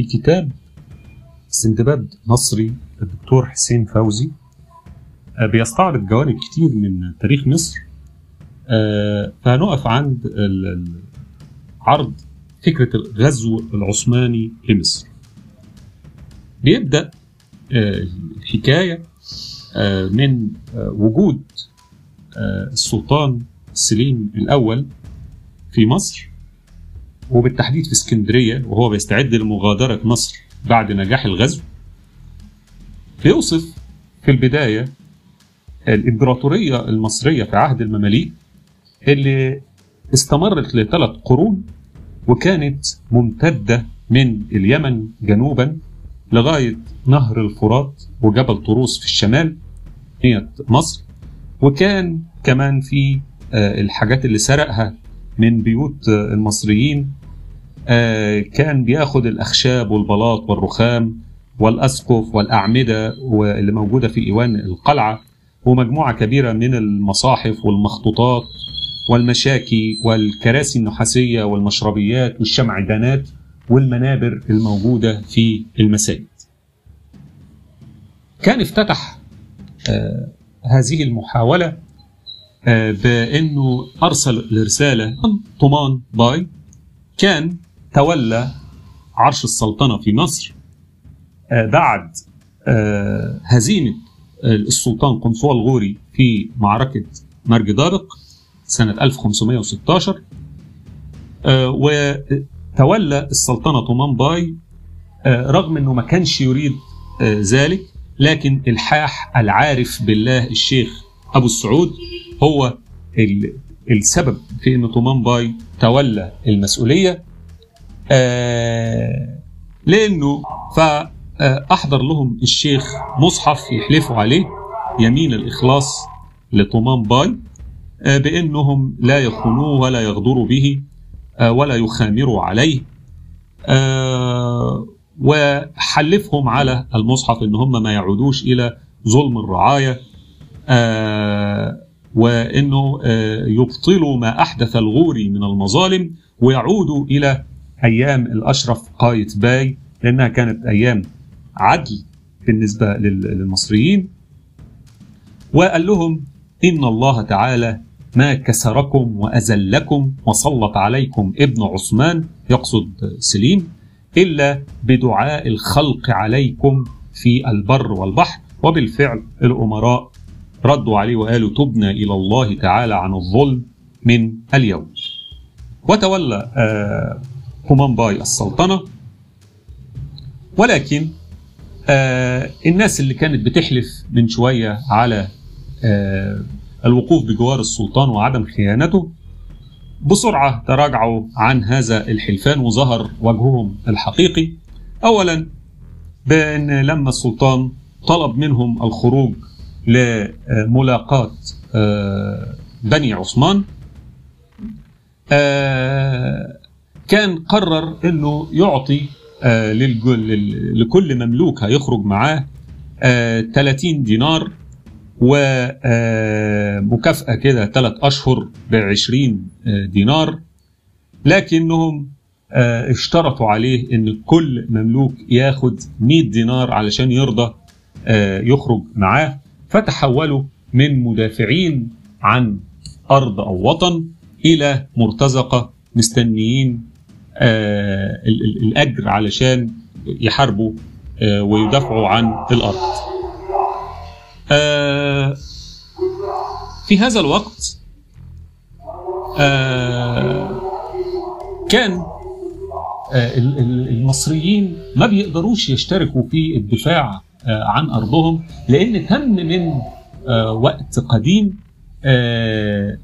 في كتاب سندباد مصري الدكتور حسين فوزي آه، بيستعرض جوانب كتير من تاريخ مصر. آه، فهنقف عند عرض فكرة الغزو العثماني لمصر. بيبدأ آه، الحكاية من وجود السلطان سليم الأول في مصر وبالتحديد في اسكندرية وهو بيستعد لمغادرة مصر بعد نجاح الغزو بيوصف في البداية الإمبراطورية المصرية في عهد المماليك اللي استمرت لثلاث قرون وكانت ممتدة من اليمن جنوبا لغاية نهر الفرات وجبل طروس في الشمال هي مصر. وكان كمان في آه، الحاجات اللي سرقها من بيوت آه، المصريين كان بياخد الأخشاب والبلاط والرخام والأسقف والأعمدة واللي موجودة في إيوان القلعة ومجموعة كبيرة من المصاحف والمخطوطات والمشاكي والكراسي النحاسية والمشربيات والشمعدانات والمنابر الموجودة في المساجد. كان افتتح آه هذه المحاولة آه بأنه أرسل رسالة طمان باي كان تولى عرش السلطنة في مصر آه بعد آه هزيمة السلطان قنصوة الغوري في معركة مرج دارق سنة 1516 آه وتولى السلطنة طمان باي آه رغم أنه ما كانش يريد آه ذلك لكن الحاح العارف بالله الشيخ أبو السعود هو ال- السبب في أن طمان باي تولى المسؤولية. آه لأنه فأحضر لهم الشيخ مصحف يحلفوا عليه يمين الإخلاص لطمان باي آه بأنهم لا يخونوه ولا يغدروا به آه ولا يخامروا عليه وحلفهم على المصحف إن هم ما يعودوش إلى ظلم الرعاية وإنه يبطلوا ما أحدث الغوري من المظالم ويعودوا إلى أيام الأشرف قايت باي لأنها كانت أيام عدل بالنسبة لل- للمصريين وقال لهم إن الله تعالى ما كسركم وأذلكم وسلط عليكم ابن عثمان يقصد سليم إلا بدعاء الخلق عليكم في البر والبحر وبالفعل الأمراء ردوا عليه وقالوا تبنا إلى الله تعالى عن الظلم من اليوم. وتولى آه، هومان باي السلطنة. ولكن آه، الناس اللي كانت بتحلف من شوية على آه، الوقوف بجوار السلطان وعدم خيانته بسرعة تراجعوا عن هذا الحلفان وظهر وجههم الحقيقي. أولا بأن لما السلطان طلب منهم الخروج لملاقاة آه، بني عثمان آه، كان قرر أنه يعطي آه، لكل مملوك هيخرج معاه آه، 30 دينار ومكافأة كده ثلاث أشهر ب 20 دينار. لكنهم آه، اشترطوا عليه إن كل مملوك ياخد 100 دينار علشان يرضى آه، يخرج معاه. فتحولوا من مدافعين عن أرض أو وطن إلى مرتزقة مستنيين آه، الأجر علشان يحاربوا آه، ويدافعوا عن الأرض. آه، في هذا الوقت آه، كان آه، ال- ال- المصريين ما بيقدروش يشتركوا في الدفاع آه، عن أرضهم لأن تم من آه، وقت قديم آه،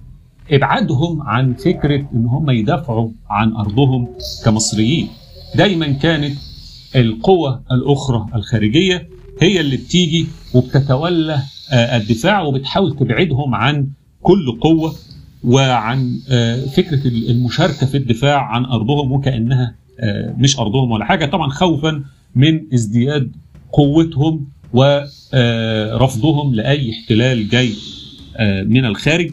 ابعادهم عن فكرة إن هم يدافعوا عن أرضهم كمصريين. دايما كانت القوى الأخرى الخارجية هي اللي بتيجي وبتتولى آه، الدفاع وبتحاول تبعدهم عن كل قوة وعن آه، فكرة المشاركة في الدفاع عن أرضهم وكأنها آه، مش أرضهم ولا حاجة. طبعا خوفا من ازدياد قوتهم ورفضهم لأي احتلال جاي من الخارج.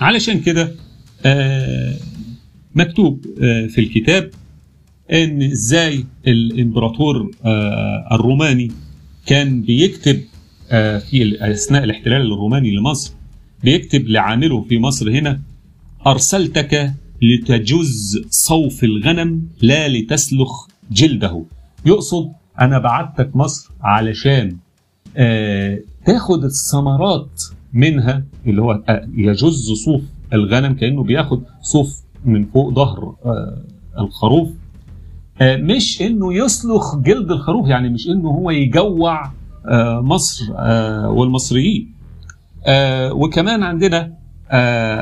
علشان كده آه، مكتوب آه، في الكتاب إن إزاي الإمبراطور آه، الروماني كان بيكتب في أثناء الاحتلال الروماني لمصر بيكتب لعامله في مصر هنا أرسلتك لتجز صوف الغنم لا لتسلخ جلده. يقصد أنا بعتك مصر علشان تاخد الثمرات منها اللي هو يجز صوف الغنم كأنه بياخد صوف من فوق ظهر آه الخروف. آه مش إنه يسلخ جلد الخروف يعني مش إنه هو يجوع آه مصر والمصريين. وكمان عندنا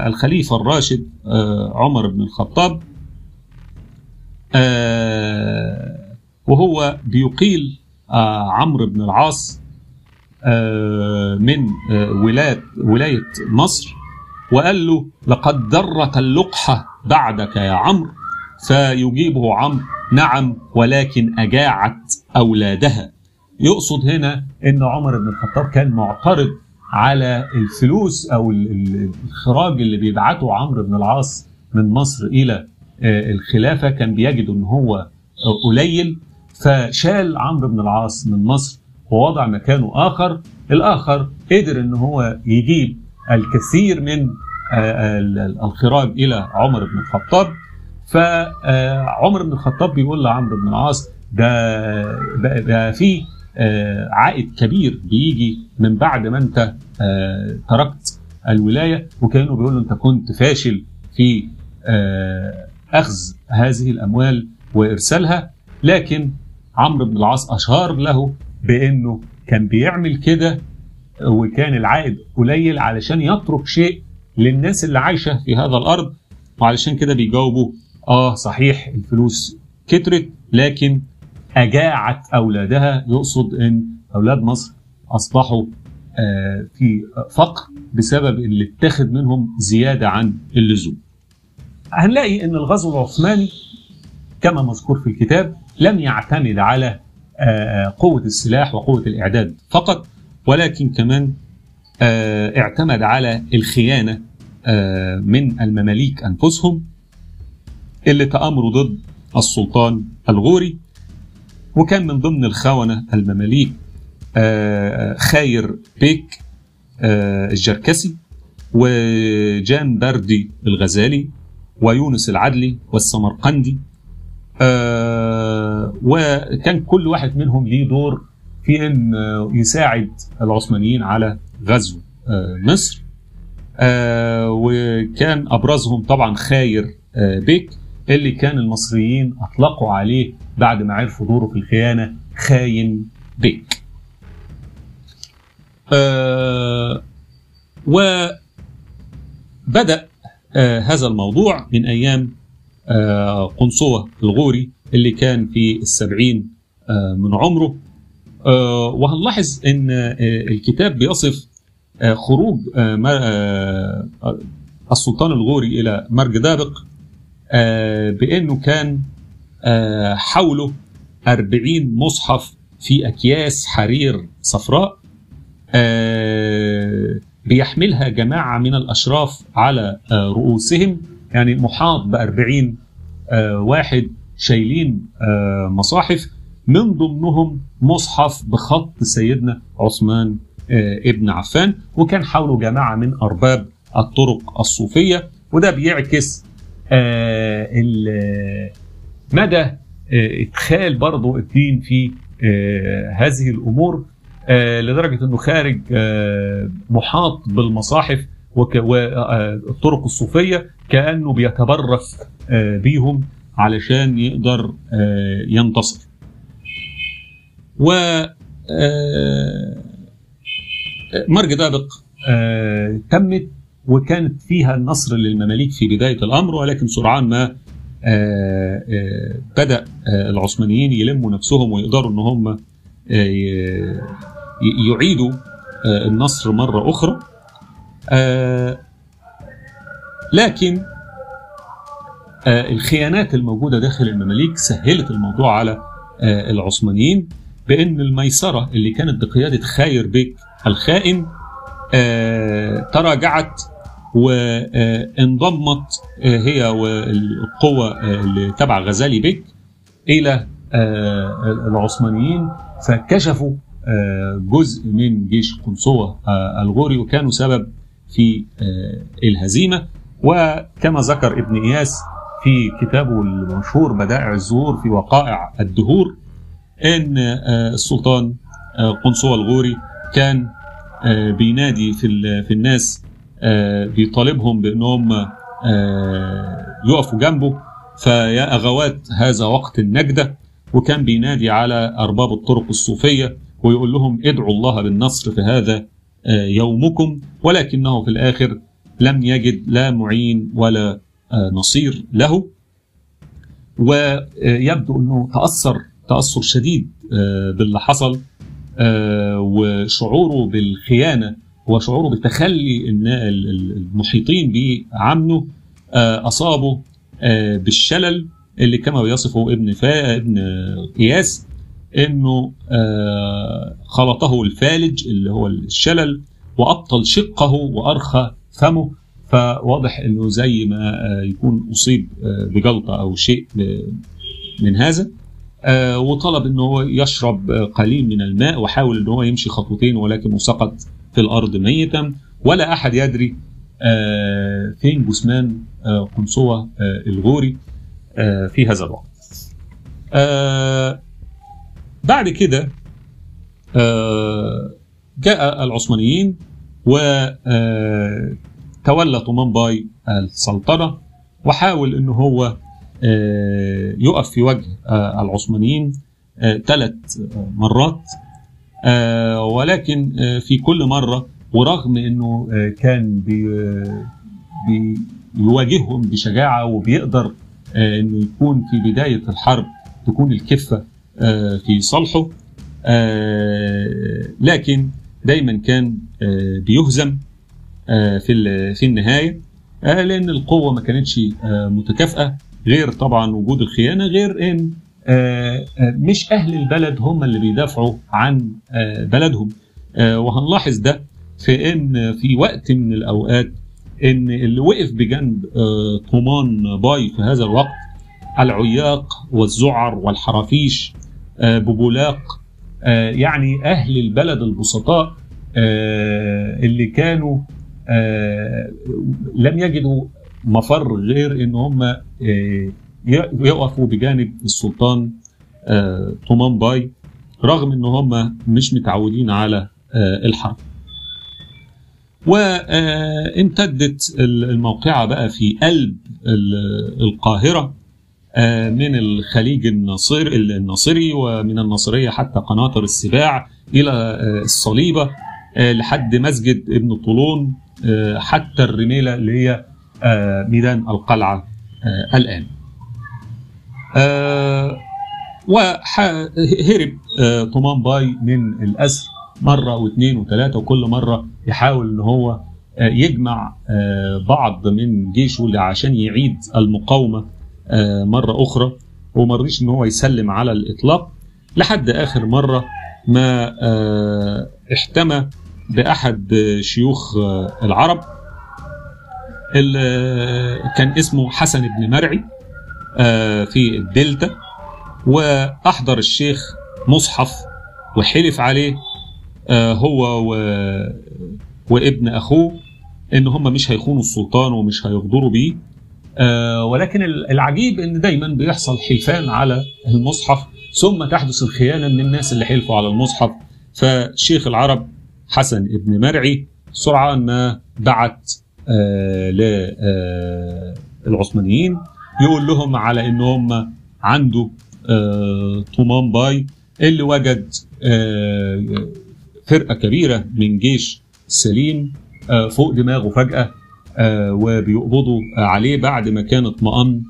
الخليفة الراشد عمر بن الخطاب وهو بيقيل عمرو بن العاص. من آه ولاية, ولاية مصر وقال له لقد درت اللقحة بعدك يا عمرو فيجيبه عمرو. نعم ولكن أجاعت أولادها. يقصد هنا أن عمر بن الخطاب كان معترض على الفلوس أو الخراج اللي بيبعته عمرو بن العاص من مصر إلى الخلافة. كان بيجد إن هو قليل فشال عمرو بن العاص من مصر ووضع مكانه آخر الآخر قدر إن هو يجيب الكثير من الخراج إلى عمر بن الخطاب. فعمر بن الخطاب بيقول لعمرو بن العاص ده بقى في عائد كبير بيجي من بعد ما أنت تركت الولاية. وكأنه بيقول له أنت كنت فاشل في أخذ هذه الأموال وإرسالها. لكن عمرو بن العاص أشار له بانه كان بيعمل كده وكان العائد قليل علشان يترك شيء للناس اللي عايشة في هذا الأرض وعلشان كده بيجاوبوا آه صحيح الفلوس كترت لكن أجاعت أولادها يقصد أن أولاد مصر أصبحوا في فقر بسبب اللي اتخذ منهم زيادة عن اللزوم. هنلاقي أن الغزو العثماني كما مذكور في الكتاب لم يعتمد على قوة السلاح وقوة الإعداد فقط ولكن كمان اعتمد على الخيانة من المماليك أنفسهم اللي تآمروا ضد السلطان الغوري وكان من ضمن الخونة المماليك خاير بيك الجركسي وجان بردي الغزالي ويونس العدلي والسمرقندي وكان كل واحد منهم ليه دور في إن يساعد العثمانيين على غزو مصر وكان أبرزهم طبعا خاير بيك اللي كان المصريين أطلقوا عليه بعد ما عرفوا دوره في الخيانة خاين بيك. آه آه هذا الموضوع من أيام آه قنصوة الغوري اللي كان في السبعين آه من عمره. آه وهنلاحظ إن آه الكتاب بيصف خروج السلطان الغوري إلى مرج دابق بأنه كان حوله 40 مصحف في أكياس حرير صفراء بيحملها جماعة من الأشراف على رؤوسهم. يعني محاط ب 40 واحد شايلين مصاحف. من ضمنهم مصحف بخط سيدنا عثمان ابن عفان وكان حوله جماعة من أرباب الطرق الصوفية. وده بيعكس مدى إدخال برضه الدين في هذه الأمور لدرجة إنه خارج محاط بالمصاحف والطرق الصوفية كأنه بيتبرك بيهم. علشان يقدر ينتصر. و مرج دابق تمت وكانت فيها النصر للمماليك في بداية الأمر ولكن سرعان ما بدأ العثمانيين يلموا نفسهم ويقدروا إن هم يعيدوا النصر مرة أخرى لكن الخيانات الموجودة داخل المماليك سهلت الموضوع على العثمانيين بأن الميسرة اللي كانت بقيادة خاير بيك الخائن تراجعت وانضمت هي والقوة اللي تبع غزالي بيك إلى العثمانيين فكشفوا جزء من جيش قنصوة الغوري وكانوا سبب في الهزيمة. وكما ذكر ابن إياس في كتابه المشهور بدائع الزهور في وقائع الدهور إن السلطان قنصوة الغوري كان بينادي في في الناس بيطالبهم بأنهم يقفوا جنبه. فيا أغوات هذا وقت النجدة وكان بينادي على أرباب الطرق الصوفية ويقول لهم ادعوا الله بالنصر في هذا يومكم ولكنه في الآخر لم يجد لا معين ولا نصير له. ويبدو إنه تاثر تأثر شديد باللي حصل وشعوره بالخيانة وشعوره بالتخلي المحيطين بعمه أصابه بالشلل اللي كما بيصفه ابن فا ابن قياس إنه خلطه الفالج اللي هو الشلل وأبطل شقه وأرخى فمه. فواضح إنه زي ما يكون أصيب بجلطة أو شيء من هذا. وطلب إنه هو يشرب قليل من الماء وحاول ان هو يمشي خطوتين ولكنه سقط في الأرض ميتا. ولا أحد يدري فين جثمان قنصوة الغوري في هذا الوقت. بعد كده جاء العثمانيين وتولى طومان باي السلطنة وحاول ان هو يقف في وجه العثمانيين ثلاث مرات. ولكن في كل مرة ورغم إنه كان بي بيواجههم بشجاعة وبيقدر إنه يكون في بداية الحرب تكون الكفة في صالحه. لكن دايما كان بيهزم. في في النهاية. لأن القوة ما كانتش متكافئة غير طبعا وجود الخيانة غير إن مش أهل البلد هم اللي بيدافعوا عن بلدهم. وهنلاحظ ده في إن في وقت من الأوقات إن اللي وقف بجنب طومان باي في هذا الوقت العياق والزعر والحرافيش ببولاق يعني أهل البلد البسطاء اللي كانوا لم يجدوا مفر غير إن هم يقفوا بجانب السلطان طومان باي رغم إن هم مش متعودين على الحرب. وامتدت الموقعة بقى في قلب القاهرة من الخليج الناصر الناصري ومن الناصرية حتى قناطر السباع إلى الصليبة. لحد مسجد ابن طولون حتى الرميلة اللي هي ميدان القلعة الآن. وهرب طومان باي من الأسر مرة واثنين وثلاثة وكل مرة يحاول إن هو يجمع بعض من جيشه عشان يعيد المقاومة مرة أخرى. وما رضيش إن هو يسلم على الإطلاق. لحد آخر مرة ما احتمى بأحد شيوخ العرب اللي كان اسمه حسن بن مرعي في الدلتا وأحضر الشيخ مصحف وحلف عليه هو و... وابن أخوه إن هم مش هيخونوا السلطان ومش هيغدروا بيه آه ولكن العجيب إن دايما بيحصل حلفان على المصحف ثم تحدث الخيانة من الناس اللي حلفوا على المصحف فشيخ العرب حسن ابن مرعي. سرعان ما بعت آه للعثمانيين يقول لهم على ان هم عنده آه طومان باي اللي وجد آه فرقة كبيرة من جيش سليم فوق دماغه فجأة وبيقبضوا عليه بعد ما كان اطمأن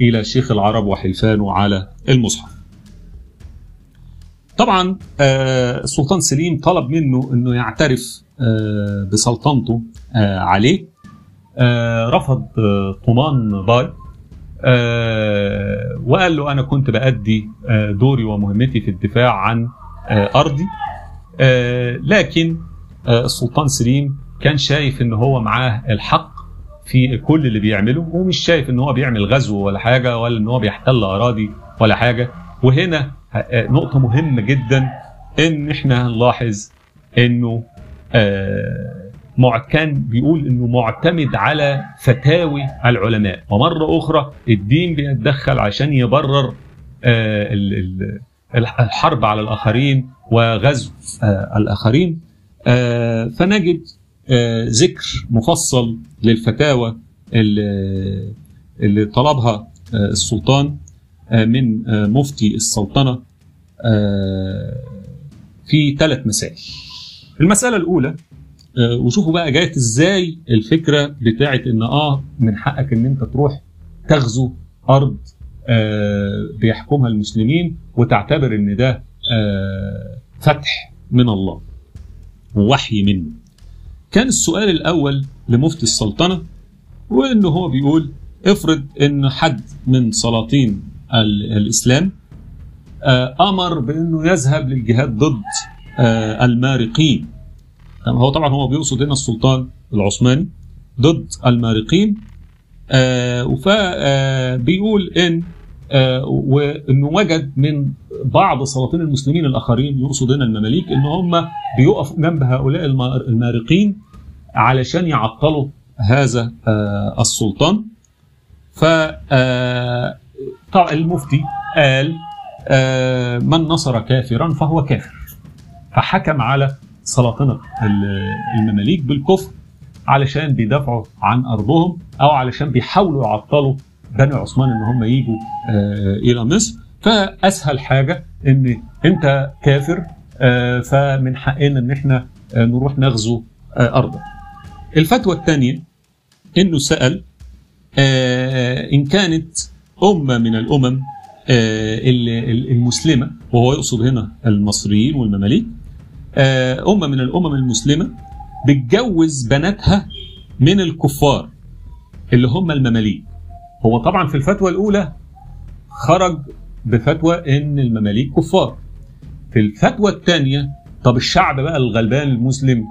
إلى شيخ العرب وحلفانه على المصحف. طبعا السلطان سليم طلب منه إنه يعترف بسلطنته عليه. رفض طومان باي. وقال له أنا كنت بأدي دوري ومهمتي في الدفاع عن أرضي. آه لكن آه السلطان سليم كان شايف إن هو معاه الحق في كل اللي بيعمله ومش شايف إن هو بيعمل غزو ولا حاجة ولا إن هو بيحتل أراضي ولا حاجة. وهنا آه، نقطة مهمة جدا إن إحنا هنلاحظ إنه آه، كان بيقول إنه معتمد على فتاوي العلماء. ومرة أخرى الدين بيتدخل عشان يبرر آه، ال- ال- الحرب على الآخرين وغزو الآخرين. فنجد ذكر مفصل للفتاوى اللي طلبها السلطان. من آه، مفتي السلطنة آه، في ثلاث مسائل. المسألة الأولى آه، وشوفوا بقى جاية إزاي الفكرة بتاعت إن آه من حقك إن أنت تروح تغزو أرض آه، بيحكمها المسلمين وتعتبر إن ده آه، فتح من الله ووحي منه. كان السؤال الأول لمفتي السلطنة وانه هو بيقول افرض إن حد من سلاطين ال- الإسلام آه، أمر بأنه يذهب للجهاد ضد آه، المارقين؟ هو طبعا هو بيقصد هنا السلطان العثماني ضد المارقين فبيقول إن آه، وإنه وجد من بعض سلاطين المسلمين الآخرين يقصد هنا المماليك إن هم بيقفوا جنب هؤلاء الم- المارقين علشان يعطلوا هذا آه، السلطان ف آه، المفتي قال آه، من نصر كافرا فهو كافر. فحكم على سلاطنة ال- المماليك بالكفر علشان بيدافعوا عن أرضهم أو علشان بيحاولوا يعطلوا بني عثمان إن هم يجوا آه، إلى مصر. فأسهل حاجة إن أنت كافر آه، فمن حقنا إن إحنا نروح نغزو أرضك. الفتوى الثانية إنه سأل إن كانت أمة من الأمم آه، ال- ال- المسلمة وهو يقصد هنا المصريين والمماليك آه، أمة من الأمم المسلمة بتجوز بناتها من الكفار اللي هم المماليك. هو طبعا في الفتوى الأولى خرج بفتوى إن المماليك كفار. في الفتوى الثانية طب الشعب بقى الغلبان المسلم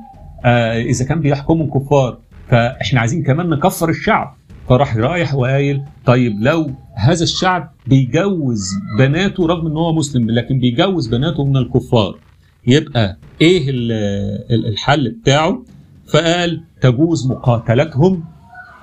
آه إذا كان بيحكمهم كفار فإحنا عايزين كمان نكفر الشعب. فراح رايح وقايل طيب لو هذا الشعب بيجوز بناته رغم إن هو مسلم لكن بيجوز بناته من الكفار يبقى إيه ال- ال- الحل بتاعه؟ فقال تجوز مقاتلتهم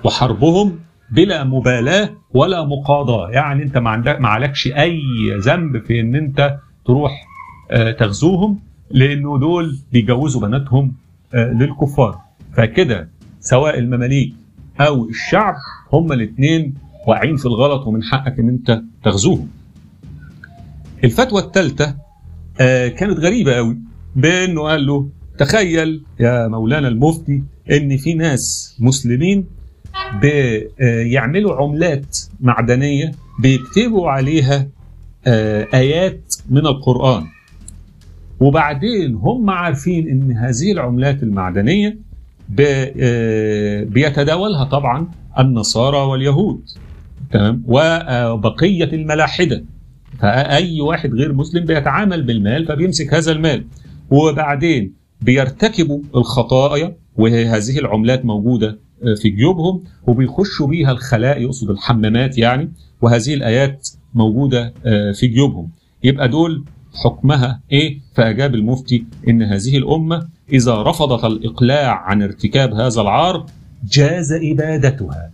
وحربهم بلا مبالاة ولا مقاضاة. يعني أنت ما عندك ما عليكش أي ذنب في إن أنت تروح آه، تغزوهم لأنه دول بيجوزوا بناتهم آه، للكفار. فكده سواء المماليك أو الشعب هما الاثنين واقعين في الغلط ومن حقك إن أنت تغزوهم. الفتوى الثالثه آه، كانت غريبة قوي بأنه قال له تخيل يا مولانا المفتي إن في ناس مسلمين بيعملوا عملات معدنية بيكتبوا عليها آه، آيات من القرآن. وبعدين هم عارفين إن هذه العملات المعدنية آه، بيتداولها طبعا النصارى واليهود. تمام؟ وبقية الملاحدة. فأي واحد غير مسلم بيتعامل بالمال فبيمسك هذا المال. وبعدين بيرتكبوا الخطايا وهذه العملات موجودة آه، في جيوبهم وبيخشوا بيها الخلاء يقصد الحمامات يعني وهذه الآيات موجودة آه، في جيوبهم. يبقى دول حكمها إيه؟ فأجاب المفتي إن هذه الأمة إذا رفضت الإقلاع عن ارتكاب هذا العار جاز ابادتها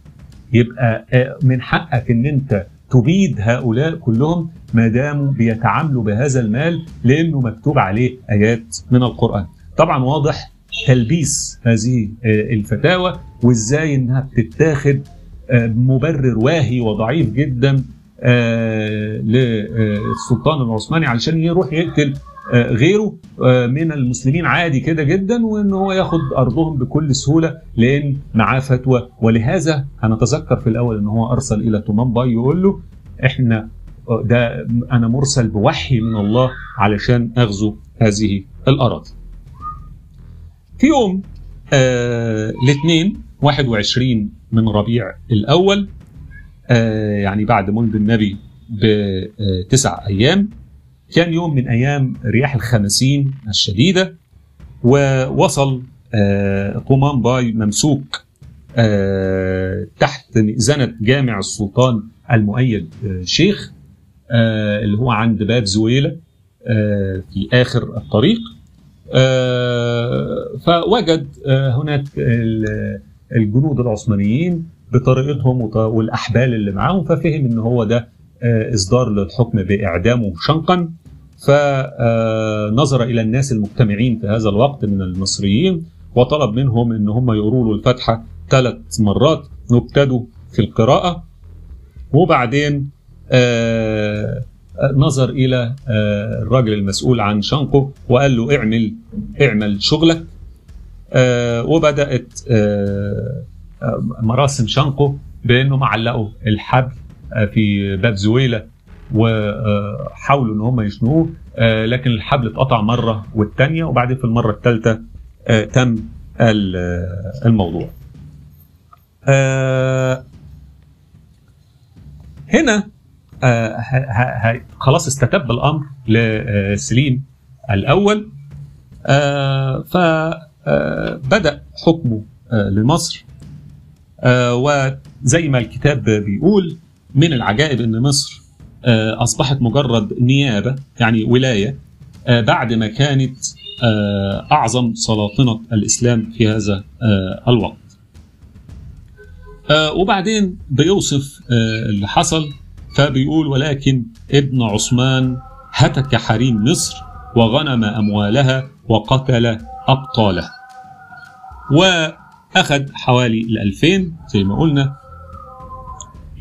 يبقى آه، من حقك إن أنت تبيد هؤلاء كلهم ما داموا بيتعاملوا بهذا المال لأنه مكتوب عليه آيات من القرآن. طبعا واضح تلبيس هذه آه، الفتاوى وإزاي إنها بتتاخد آه، مبرر واهي وضعيف جدا للسلطان العثماني علشان يروح يقتل آه، غيره آه، من المسلمين عادي كده جدا وإن هو ياخد أرضهم بكل سهولة لأن معاه فتوى ولهذا هنتذكر في الأول إن هو أرسل إلى تومان باي يقول له إحنا آه، ده أنا مرسل بوحي من الله علشان أغزو هذه الأراضي. في يوم آه الاثنين 21 من ربيع الأول آه يعني بعد مولد النبي بتسع أيام. كان يوم من أيام رياح الخمسين الشديدة ووصل آه، طومان باي ممسوك تحت مئذنة جامع السلطان المؤيد شيخ اللي هو عند باب زويلة في آخر الطريق. فوجد هناك الجنود العثمانيين بطريقتهم والأحبال اللي معاهم ففهم إن هو ده إصدار للحكم بإعدامه شنقا. فنظر إلى الناس المجتمعين في هذا الوقت من المصريين وطلب منهم إن هم يقروا له الفاتحة ثلاث مرات وابتدوا في القراءة. وبعدين نظر إلى الراجل المسؤول عن شنقه وقال له اعمل اعمل شغلك. وبدأت مراسم شنقه بأنه معلقوا الحبل في باب زويلة وحاولوا إن هم يشنوه لكن الحبل اتقطع مرة والثانيه وبعدين في المرة الثالثه تم الموضوع. هنا خلاص استتب الأمر لسليم الأول فبدا حكمه لمصر وزي ما الكتاب بيقول من العجائب إن مصر أصبحت مجرد نيابة يعني ولاية بعد ما كانت أعظم سلاطنة الإسلام في هذا الوقت. وبعدين بيوصف اللي حصل فبيقول ولكن ابن عثمان هتك حريم مصر وغنم أموالها وقتل ابطالها. واخذ حوالي الألفين زي ما قلنا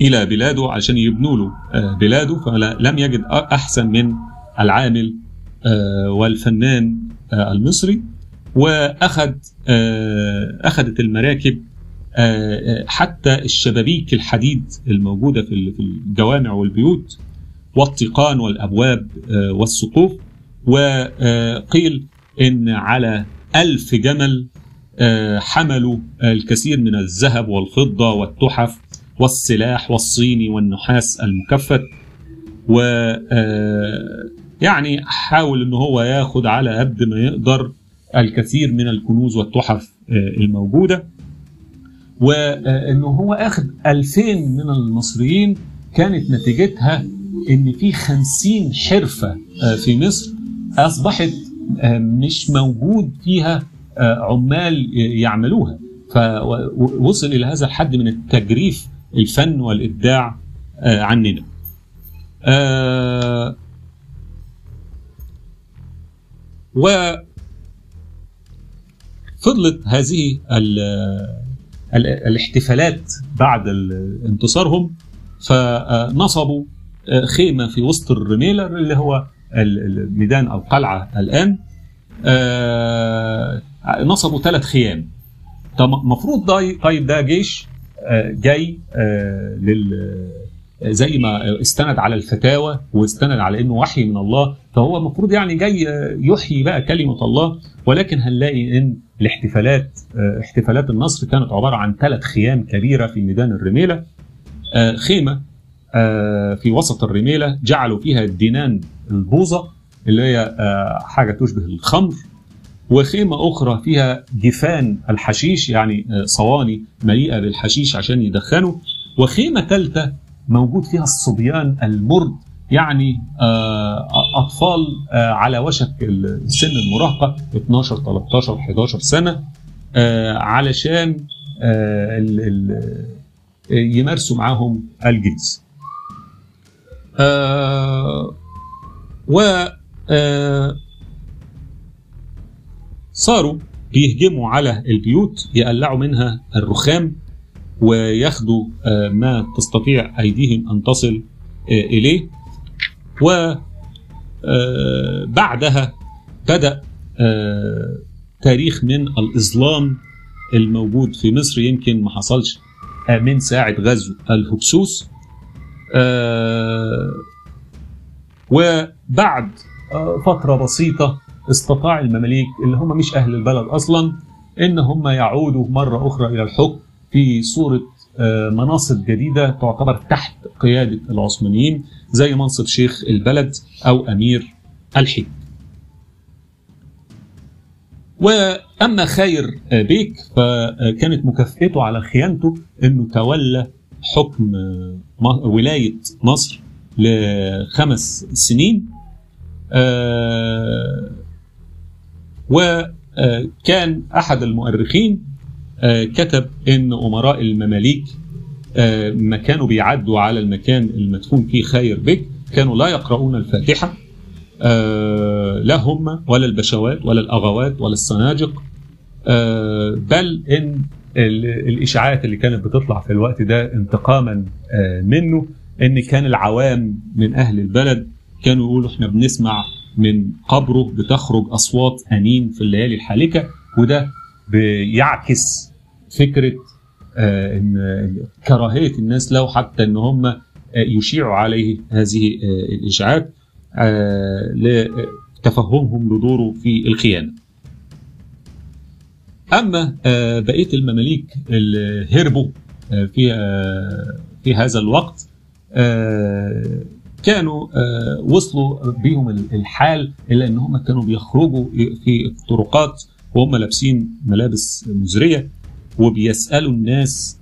إلى بلاده عشان يبنوا له بلاده فلم يجد أحسن من العامل والفنان المصري. وأخذ أخذت المراكب حتى الشبابيك الحديد الموجودة في الجوامع والبيوت والتقان والأبواب والسقوف. وقيل إن على ألف جمل حملوا الكثير من الذهب والفضة والتحف والسلاح والصيني والنحاس المكفت. و يعني حاول ان هو ياخد على قد ما يقدر الكثير من الكنوز والتحف الموجودة. وانه هو أخذ 2000 من المصريين. كانت نتيجتها إن في 50 حرفه في مصر أصبحت مش موجود فيها عمال يعملوها. فوصل إلى هذا الحد من التجريف الفن والإبداع عننا. و فضلت هذه ال ال الاحتفالات بعد انتصارهم. فنصبوا خيمة في وسط الرميلة اللي هو الميدان أو القلعة الآن. نصبوا ثلاث خيام. طب المفروض ده طيب ده جيش جاي لل زي ما استند على الفتاوى واستند على إنه وحي من الله فهو المفروض يعني جاي يحيي بقى كلمة الله ولكن هنلاقي إن الاحتفالات احتفالات النصر كانت عبارة عن ثلاث خيام كبيرة في ميدان الرميلة خيمة في وسط الرميلة جعلوا فيها الدينان البوظة اللي هي حاجة تشبه الخمر. وخيمة أخرى فيها جفان الحشيش يعني صواني مليئة بالحشيش عشان يدخنوا. وخيمة ثالثة موجود فيها الصبيان المرد يعني أطفال على وشك سن المراهقة 12 13 11 سنة علشان يمارسوا معاهم الجنس. و صاروا بيهجموا على البيوت يقلعوا منها الرخام وياخدوا ما تستطيع أيديهم أن تصل إليه. وبعدها بدأ تاريخ من الإظلام الموجود في مصر يمكن ما حصلش من ساعة غزو الهكسوس. وبعد فترة بسيطة استطاع المماليك اللي هم مش أهل البلد أصلا إن هم يعودوا مرة أخرى إلى الحكم في صورة مناصب جديدة تعتبر تحت قيادة العثمانيين زي منصب شيخ البلد أو أمير الحج. وأما خير بيك فكانت مكافئته على خيانته إنه تولى حكم ولاية مصر لخمس سنين وكان أحد المؤرخين كتب إن أمراء المماليك ما كانوا بيعدوا على المكان المدفون فيه خير بك كانوا لا يقرؤون الفاتحة لا هم ولا البشوات ولا الاغوات ولا الصناجق بل إن الإشاعات اللي كانت بتطلع في الوقت ده انتقاما منه إن كان العوام من أهل البلد كانوا يقولوا إحنا بنسمع من قبره بتخرج أصوات انين في الليالي الحالكة وده بيعكس فكرة آه إن كراهية الناس له حتى إن هم آه يشيعوا عليه هذه آه الاشاعات لتفهمهم لدوره في الخيانة. أما بقية المماليك اللي هربوا في في هذا الوقت كانوا وصلوا بيهم الحال إلا ان هم كانوا بيخرجوا في الطرقات وهم لابسين ملابس مزرية وبيسألوا الناس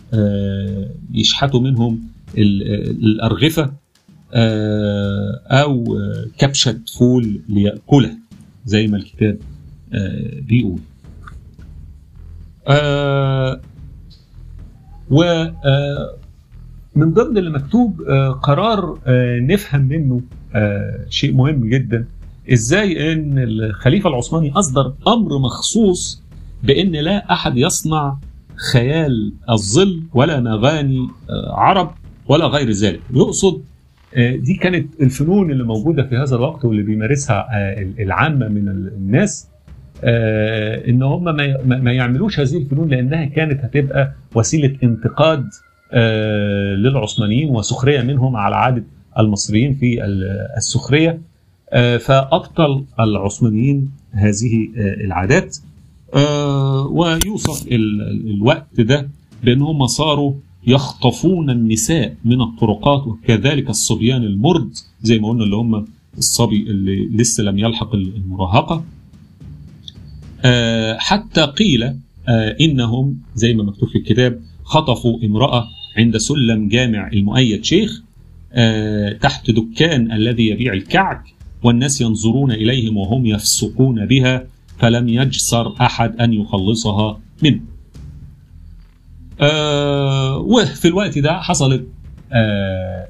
يشحتوا منهم الأرغفة أو كبشه فول لياكلها زي ما الكتاب بيقول. و من ضمن اللي مكتوب قرار نفهم منه شيء مهم جدا. إزاي إن الخليفة العثماني أصدر أمر مخصوص بإن لا أحد يصنع خيال الظل ولا مغاني عرب ولا غير ذلك. يقصد دي كانت الفنون اللي موجودة في هذا الوقت واللي بيمارسها العامة من الناس. إن هم ما يعملوش هذه الفنون لأنها كانت هتبقى وسيلة انتقاد للعثمانيين وسخرية منهم على عاده المصريين في السخرية. فأبطل العثمانيين هذه العادات. ويوصف الوقت ده بان هم صاروا يخطفون النساء من الطرقات وكذلك الصبيان المرد زي ما قلنا اللي هم الصبي اللي لسه لم يلحق المراهقة. حتى قيل إنهم زي ما مكتوب في الكتاب خطفوا امرأة عند سلم جامع المؤيد شيخ تحت دكان الذي يبيع الكعك والناس ينظرون إليهم وهم يفسقون بها فلم يجسر أحد أن يخلصها منه. آه وفي الوقت ده حصلت آه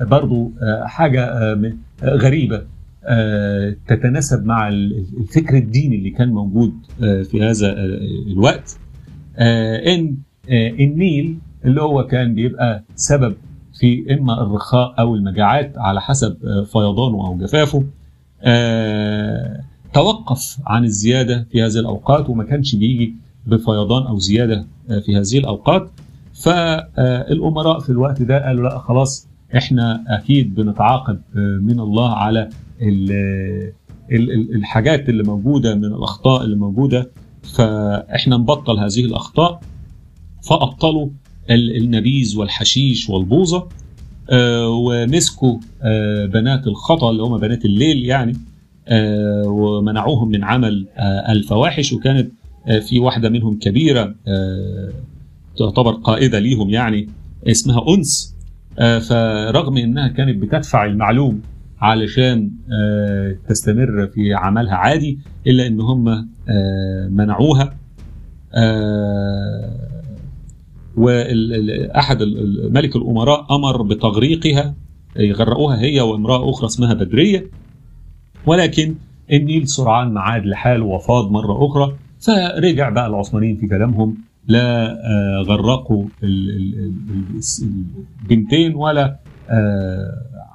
برضو آه آه غريبة آه تتناسب مع الفكر الديني اللي كان موجود آه في هذا آه الوقت آه إن آه النيل اللي هو كان بيبقى سبب في إما الرخاء أو المجاعات على حسب آه فيضانه أو جفافه. آه توقف عن الزيادة في هذه الأوقات وما كانش بيجي بفيضان أو زيادة في هذه الأوقات. فالامراء في الوقت ده قالوا لا خلاص إحنا أكيد بنتعاقب من الله على الحاجات اللي موجودة من الأخطاء اللي موجودة. فإحنا نبطل هذه الأخطاء. فأبطلوا النبيذ والحشيش والبوظة. ومسكوا بنات الخطأ اللي هم بنات الليل يعني. ومنعوهم من عمل الفواحش. وكانت في واحدة منهم كبيرة تعتبر قائدة ليهم يعني اسمها أنس. فرغم إنها كانت بتدفع المعلوم علشان تستمر في عملها عادي إلا إن هم منعوها. واحد ملك الأمراء أمر بتغريقها يغرقوها هي وامرأة أخرى اسمها بدرية ولكن النيل سرعان ما عاد لحاله وفاض مرة أخرى فرجع بقى العثمانيين في كلامهم لا غرقوا البنتين ولا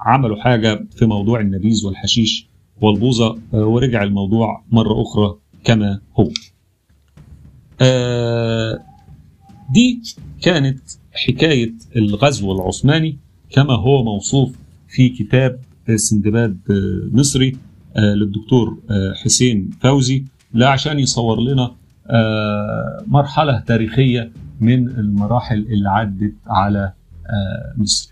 عملوا حاجة في موضوع النبيذ والحشيش والبوظة ورجع الموضوع مرة أخرى كما هو. دي كانت حكاية الغزو العثماني كما هو موصوف في كتاب سندباد مصري للدكتور حسين فوزي لا عشان يصور لنا مرحلة تاريخية من المراحل اللي عدت على مصر.